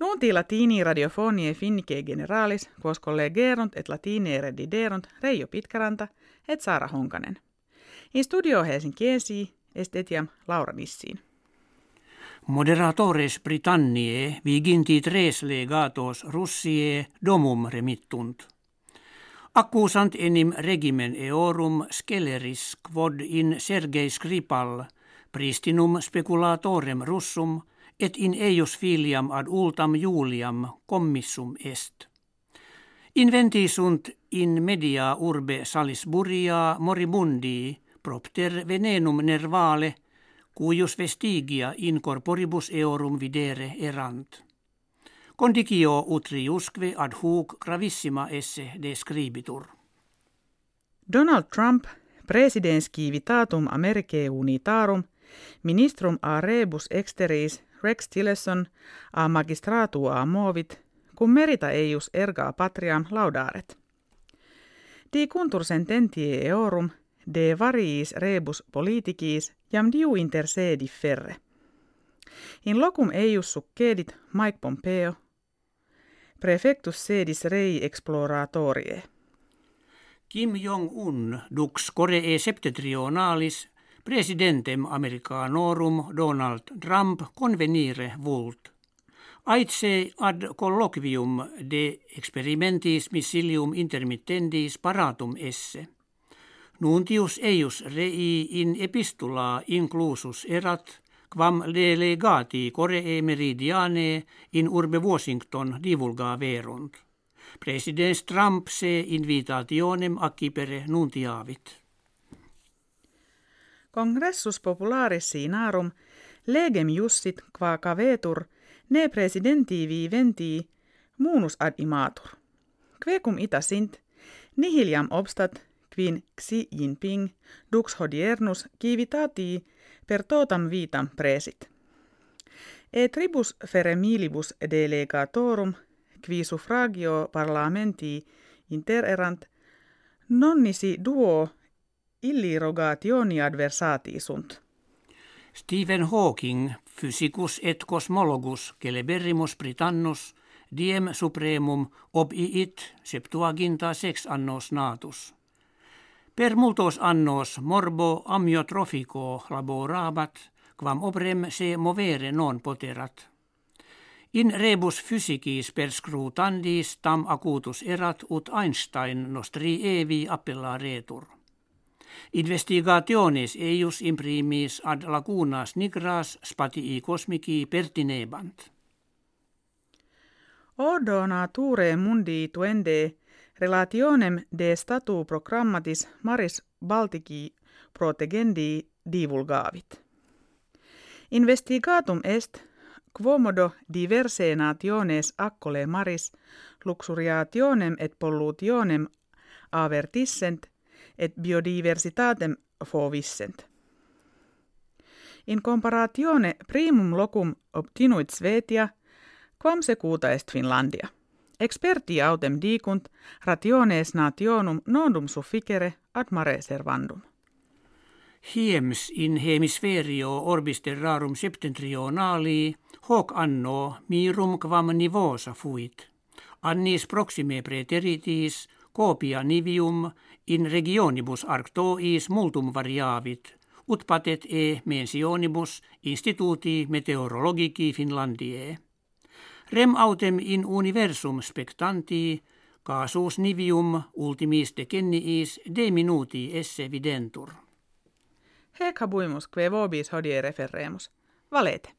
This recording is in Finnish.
Nunti latini radiofonie finnike generalis, quos collegerunt et latine rediderunt Reijo Pitkaranta et Saara Honkanen. In studio Helsinkiesi est etiam Laura Nissiin. Moderatores Britanniae viginti tres legatos Russie domum remittunt. Accusant enim regimen eorum sceleris quod in Sergei Skripal pristinum speculatorem russum et in eius filiam ad ultam Juliam commissum est. Inventi sunt in media urbe Salisburia moribundi propter venenum nervale – cuius vestigia in corporibus eorum videre erant. Condicio utriusque ad hoc gravissima esse describitur. Donald Trump, presidens civitatum Americae unitarum, ministrum a rebus exteris Rex Tillerson a magistratua movit, cum merita eius erga patriam laudaret. Di contur sententie eorum de variis rebus politicis jam diu inter sedi ferre. In locum eius succedit Mike Pompeo, prefectus sedis rei exploratorie. Kim Jong-un dux Koree septentrionalis presidentem Americanorum Donald Trump convenire vult. Aitse ad colloquium de experimentis missilium intermittendis paratum esse – Nuntius eius rei in epistula inclusus erat, quam delegati Coree meridiane in urbe Washington divulga verunt. Presidents Trump se invitationem accipere nuntiavit. Congressus popularis sinarum legem jussit qua cavetur ne presidenti venti munus ad imatur. Quecum ita sint, nihiliam obstat quin Xi Jinping dux hodiernus civitati per totam vitam presit. E tribus feremilibus delegatorum qui suffragio parlamenti intererant nonnisi duo illirogationi adversati sunt. Stephen Hawking, physicus et cosmologus celeberrimus Britannus, diem supremum ob iit septuaginta sex annos natus – Per multos annos morbo amyotrofico laborabat, quam obrem se movere non poterat. In rebus physicis per scrutandis tam acutus erat ut Einstein nostri evi appellaretur. Investigationes eius imprimis ad lacunas nigras spatii cosmici pertinebant. Odo nature mundi tuende Relationem de statu programmatis maris Baltici protegendi divulgavit. Investigatum est quomodo diverse nationes accole maris luxuriationem et pollutionem avertissent et biodiversitatem fovissent. In comparatione primum locum obtinuit Svetia, quam secuta est Finlandia. Experti autem dicunt rationes nationum nondum sufficere ad mare servandum. Hiems in hemisferio orbis terrarum septentrionali hoc anno mirum quam nivosa fuit. Annis proxime preteritis copia nivium in regionibus arctois multum variavit, ut patet e mensionibus instituti meteorologici Finlandiae. Rem autem in universum spectanti, casus nivium ultimis decenniis de minuti esse videntur. Hec habuimus que vobis hodie referremus. Valete.